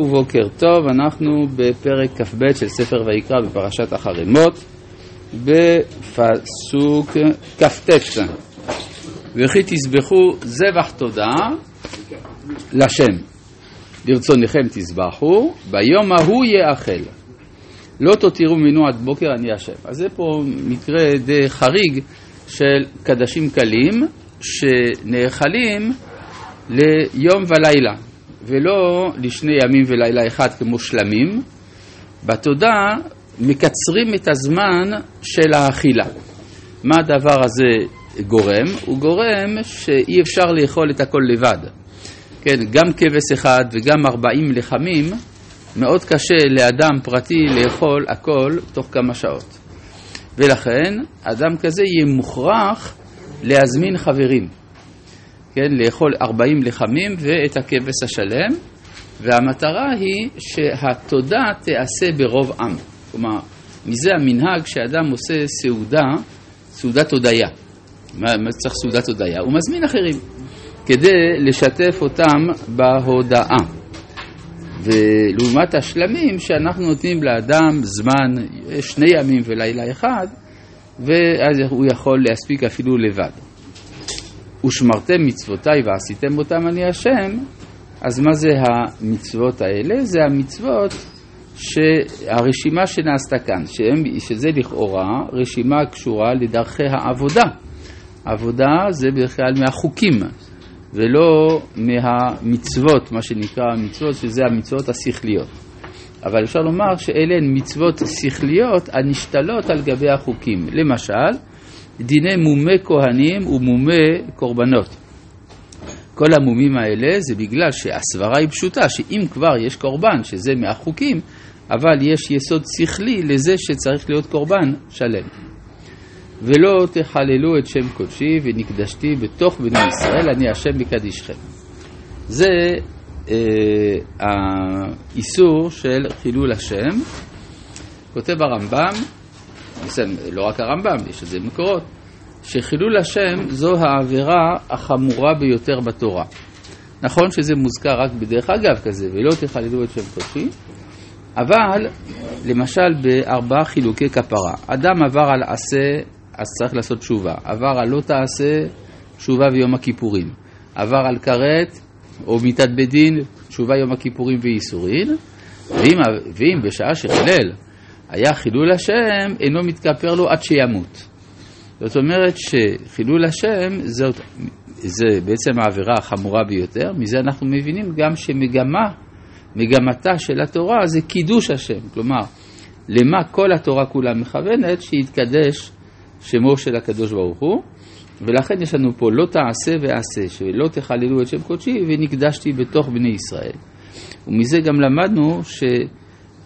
ובוקר טוב, אנחנו בפרק כ"ב של ספר ויקרא בפרשת החרמות בפסוק כ"ט. וכי תזבחו זבח תודה לשם. ברצונכם תזבחו ביום ההוא יאכל. לא תותירו ממנו עד בוקר אני השם. אז זה פה מקרה די חריג של קדשים קלים שנאכלים ליום ולילה ולא לשני ימים ולילה אחד כמו שלמים, בתודה מקצרים את הזמן של האכילה. מה הדבר הזה גורם? הוא גורם שאי אפשר לאכול את הכל לבד. כן, גם כבש אחד וגם ארבעים לחמים, מאוד קשה לאדם פרטי לאכול הכל תוך כמה שעות. ולכן, אדם כזה יהיה מוכרח להזמין חברים. כן, לאכול 40 לחמים ואת הכבש השלם, והמטרה היא שהתודה תיעשה ברוב עם. כלומר, מזה המנהג שאדם עושה סעודה, סעודת הודיה. מה, מה צריך סעודת הודיה? הוא מזמין אחרים כדי לשתף אותם בהודאה. ולעומת השלמים שאנחנו נותנים לאדם זמן שני ימים ולילה אחד, ואז הוא יכול להספיק אפילו לבד. ושמרתם מצוותיי ועשיתם אותם אני השם, אז מה זה המצוות האלה? זה המצוות שהרשימה שנעשתה כאן, שהם, שזה לכאורה רשימה קשורה לדרכי העבודה. עבודה זה בדרך כלל מהחוקים ולא מהמצוות, מה שנקרא המצוות, שזה המצוות השכליות. אבל אפשר לומר שאלה הן מצוות שכליות הנשתלות על גבי החוקים. למשל, דיני מומי כהנים ומומי קורבנות. כל המומים האלה זה בגלל שהסברה היא פשוטה, שאם כבר יש קורבן, שזה מהחוקים, אבל יש יסוד שכלי לזה שצריך להיות קורבן שלם. ולא תחללו את שם קודשי ונקדשתי בתוך בני ישראל, אני השם מקדישכם. זה אה, האיסור של חילול השם. כותב הרמב"ם, לא רק הרמב"ם, יש את זה במקורות, שחילול השם זו העבירה החמורה ביותר בתורה. נכון שזה מוזכר רק בדרך אגב כזה, ולא תחללו את שם קודשי, אבל למשל בארבעה חילוקי כפרה, אדם עבר על עשה, אז צריך לעשות תשובה, עבר על לא תעשה, תשובה ויום הכיפורים, עבר על כרת או מיתת בית דין, תשובה יום הכיפורים וייסורין, ואם, ואם בשעה שחילל היה חילול השם, אינו מתכפר לו עד שימות. זאת אומרת שחילול השם זאת, זה בעצם העבירה החמורה ביותר, מזה אנחנו מבינים גם שמגמה, מגמתה של התורה זה קידוש השם, כלומר, למה כל התורה כולה מכוונת? שיתקדש שמו של הקדוש ברוך הוא, ולכן יש לנו פה לא תעשה ועשה, שלא תחללו את שם קודשי ונקדשתי בתוך בני ישראל. ומזה גם למדנו ש...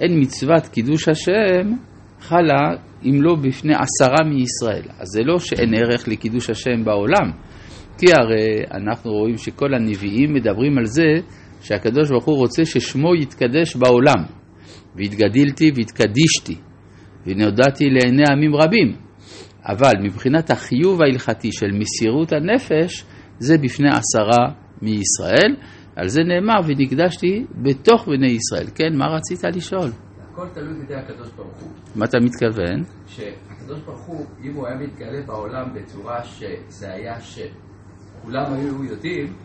אין מצוות קידוש השם חלה אם לא בפני עשרה מישראל. אז זה לא שאין ערך לקידוש השם בעולם, כי הרי אנחנו רואים שכל הנביאים מדברים על זה שהקדוש ברוך הוא רוצה ששמו יתקדש בעולם. והתגדילתי והתקדישתי, ונודעתי לעיני עמים רבים. אבל מבחינת החיוב ההלכתי של מסירות הנפש, זה בפני עשרה מישראל. על זה נאמר, ונקדשתי בתוך בני ישראל. כן, מה רצית לשאול? הכל תלוי בידי הקדוש ברוך הוא. מה אתה מתכוון? שהקדוש ברוך הוא, אם הוא היה מתגלה בעולם בצורה שזה היה שכולם היו יודעים,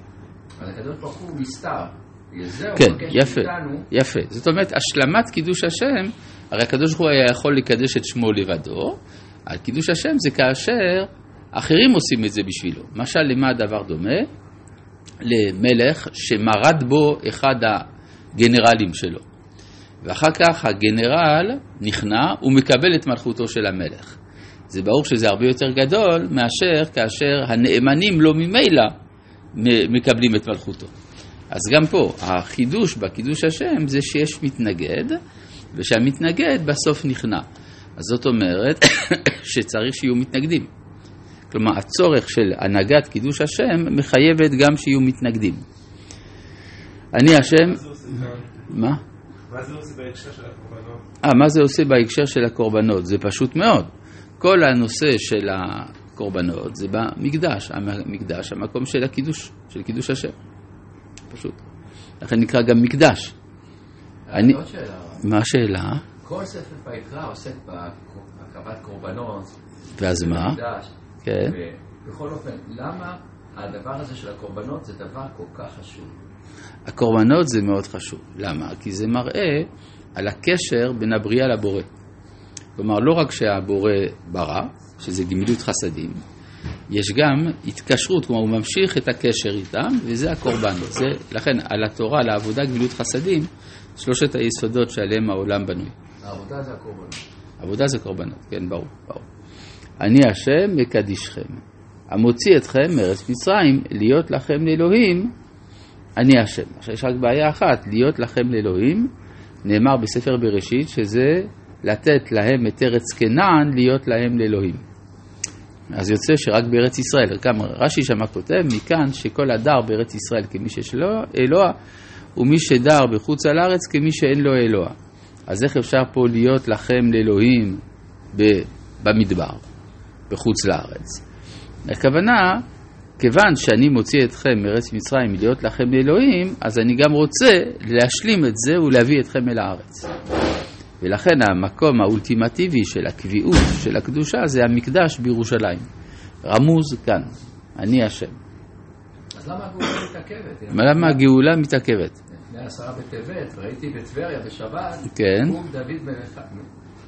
אז הקדוש ברוך הוא נסתר. כן, יפה, יפה. זאת אומרת, השלמת קידוש השם, הרי הקדוש ברוך הוא היה יכול לקדש את שמו לבדו, על קידוש השם זה כאשר אחרים עושים את זה בשבילו. משל למה הדבר דומה? למלך שמרד בו אחד הגנרלים שלו. ואחר כך הגנרל נכנע ומקבל את מלכותו של המלך. זה ברור שזה הרבה יותר גדול מאשר כאשר הנאמנים לא ממילא מקבלים את מלכותו. אז גם פה, החידוש בקידוש השם זה שיש מתנגד, ושהמתנגד בסוף נכנע. אז זאת אומרת שצריך שיהיו מתנגדים. כלומר, הצורך של הנהגת קידוש השם מחייבת גם שיהיו מתנגדים. אני השם... מה? מה זה עושה בהקשר של הקורבנות? אה, מה זה עושה בהקשר של הקורבנות? זה פשוט מאוד. כל הנושא של הקורבנות זה במקדש, המקדש, המקום של הקידוש, של קידוש השם. פשוט. לכן נקרא גם מקדש. אני- עוד שאלה. מה השאלה? כל ספר ויקרא עוסק בהקרבת קורבנות. ואז מה? במקדש. כן. ובכל אופן, למה הדבר הזה של הקורבנות זה דבר כל כך חשוב? הקורבנות זה מאוד חשוב. למה? כי זה מראה על הקשר בין הבריאה לבורא. כלומר, לא רק שהבורא ברא, שזה גמילות חסדים, יש גם התקשרות, כלומר הוא ממשיך את הקשר איתם, וזה הקורבנות. זה, לכן על התורה, לעבודה גמילות חסדים, שלושת היסודות שעליהם העולם בנוי. העבודה זה הקורבנות. עבודה זה קורבנות, כן, ברור, ברור. אני השם מקדישכם, המוציא אתכם מארץ מצרים, להיות לכם לאלוהים, אני השם. עכשיו יש רק בעיה אחת, להיות לכם לאלוהים, נאמר בספר בראשית שזה לתת להם את ארץ כנען, להיות להם לאלוהים. אז יוצא שרק בארץ ישראל, גם רש"י שמה כותב מכאן שכל הדר בארץ ישראל כמי שיש לו אלוה, ומי שדר בחוץ על הארץ כמי שאין לו אלוה. אז איך אפשר פה להיות לכם לאלוהים במדבר, בחוץ לארץ? הכוונה, כיוון שאני מוציא אתכם מארץ מצרים להיות לכם לאלוהים, אז אני גם רוצה להשלים את זה ולהביא אתכם אל הארץ. ולכן המקום האולטימטיבי של הקביעות, של הקדושה, זה המקדש בירושלים. רמוז כאן, אני השם. אז למה הגאולה מתעכבת? למה הגאולה מתעכבת? לפני עשרה בטבת, ראיתי בטבריה בשבת, כן. דוד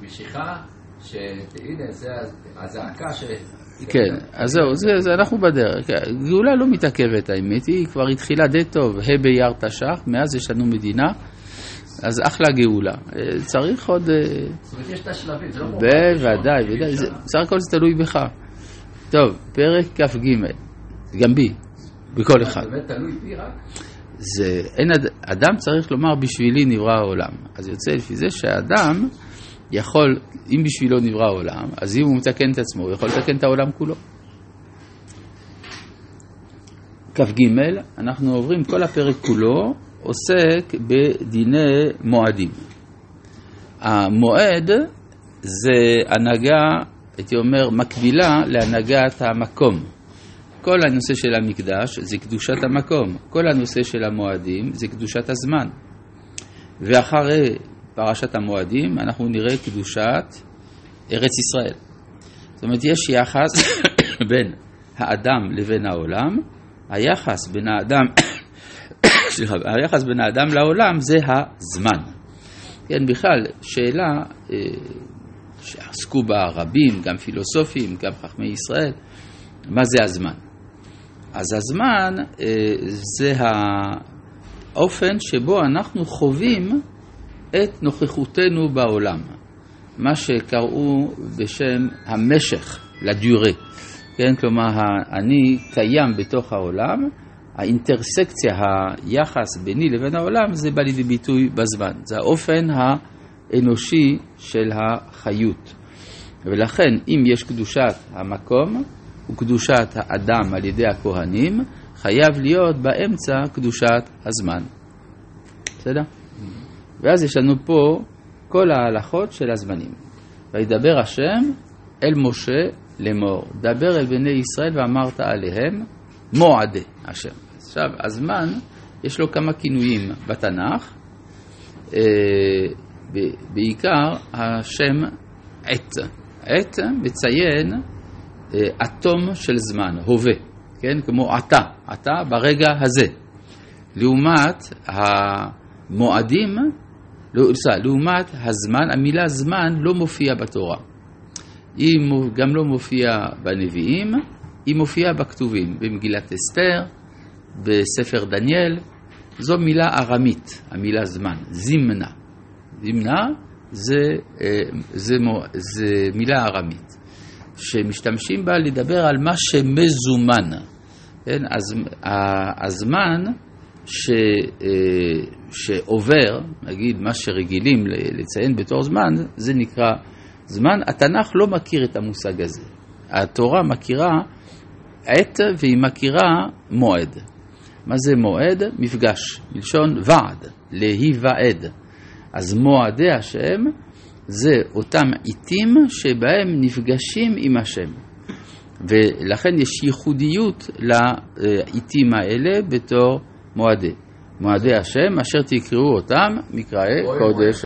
במשיכה, שהנה, זה הזעקה ש... כן, אז זהו, זה, זה אנחנו בדרך. כן, גאולה לא מתעכבת האמת, היא כבר התחילה די טוב, ה' באייר תש"ח, מאז יש לנו מדינה, אז אחלה גאולה. אה, צריך עוד... אה, זאת אומרת, יש את השלבים, זה לא כמו... בוודאי, ודאי, זה- בסך הכל זה תלוי בך. טוב, פרק כ"ג, גם בי, בכל אחד. זה באמת תלוי בי רק? זה, אין, אד- אדם צריך לומר בשבילי נברא העולם. אז יוצא לפי זה שהאדם יכול, אם בשבילו נברא העולם, אז אם הוא מתקן את עצמו, הוא יכול לתקן את העולם כולו. כ"ג, אנחנו עוברים, כל הפרק כולו עוסק בדיני מועדים. המועד זה הנהגה, הייתי אומר, מקבילה להנהגת המקום. כל הנושא של המקדש זה קדושת המקום, כל הנושא של המועדים זה קדושת הזמן. ואחרי פרשת המועדים אנחנו נראה קדושת ארץ ישראל. זאת אומרת, יש יחס בין האדם לבין העולם, היחס בין האדם, סליחה, היחס בין האדם לעולם זה הזמן. כן, בכלל, שאלה אה, שעסקו בה רבים, גם פילוסופים, גם חכמי ישראל, מה זה הזמן? אז הזמן אה, זה האופן שבו אנחנו חווים את נוכחותנו בעולם, מה שקראו בשם המשך, לדיורה, כן? כלומר, אני קיים בתוך העולם, האינטרסקציה, היחס ביני לבין העולם, זה בא לידי ביטוי בזמן, זה האופן האנושי של החיות. ולכן, אם יש קדושת המקום וקדושת האדם על ידי הכהנים, חייב להיות באמצע קדושת הזמן. בסדר? ואז יש לנו פה כל ההלכות של הזמנים. וידבר השם אל משה לאמור, דבר אל בני ישראל ואמרת עליהם מועדי השם. עכשיו, הזמן, יש לו כמה כינויים בתנ"ך, אה, בעיקר השם עת. עת מציין אה, אטום של זמן, הווה, כן? כמו עתה, עתה ברגע הזה. לעומת המועדים, לעומת הזמן, המילה זמן לא מופיעה בתורה. היא גם לא מופיעה בנביאים, היא מופיעה בכתובים, במגילת אסתר, בספר דניאל. זו מילה ארמית, המילה זמן, זימנה. זימנה זה, אה, זה, מו- זה מילה ארמית, שמשתמשים בה לדבר על מה שמזומן. כן? אז ה- הזמן ש, אה, שעובר, נגיד מה שרגילים לציין בתור זמן, זה נקרא זמן. התנ"ך לא מכיר את המושג הזה. התורה מכירה עת והיא מכירה מועד. מה זה מועד? מפגש, מלשון ועד, להיוועד. אז מועדי השם זה אותם עיתים שבהם נפגשים עם השם. ולכן יש ייחודיות לעיתים האלה בתור מועדי. מועדי השם, אשר תקראו אותם מקראי קודש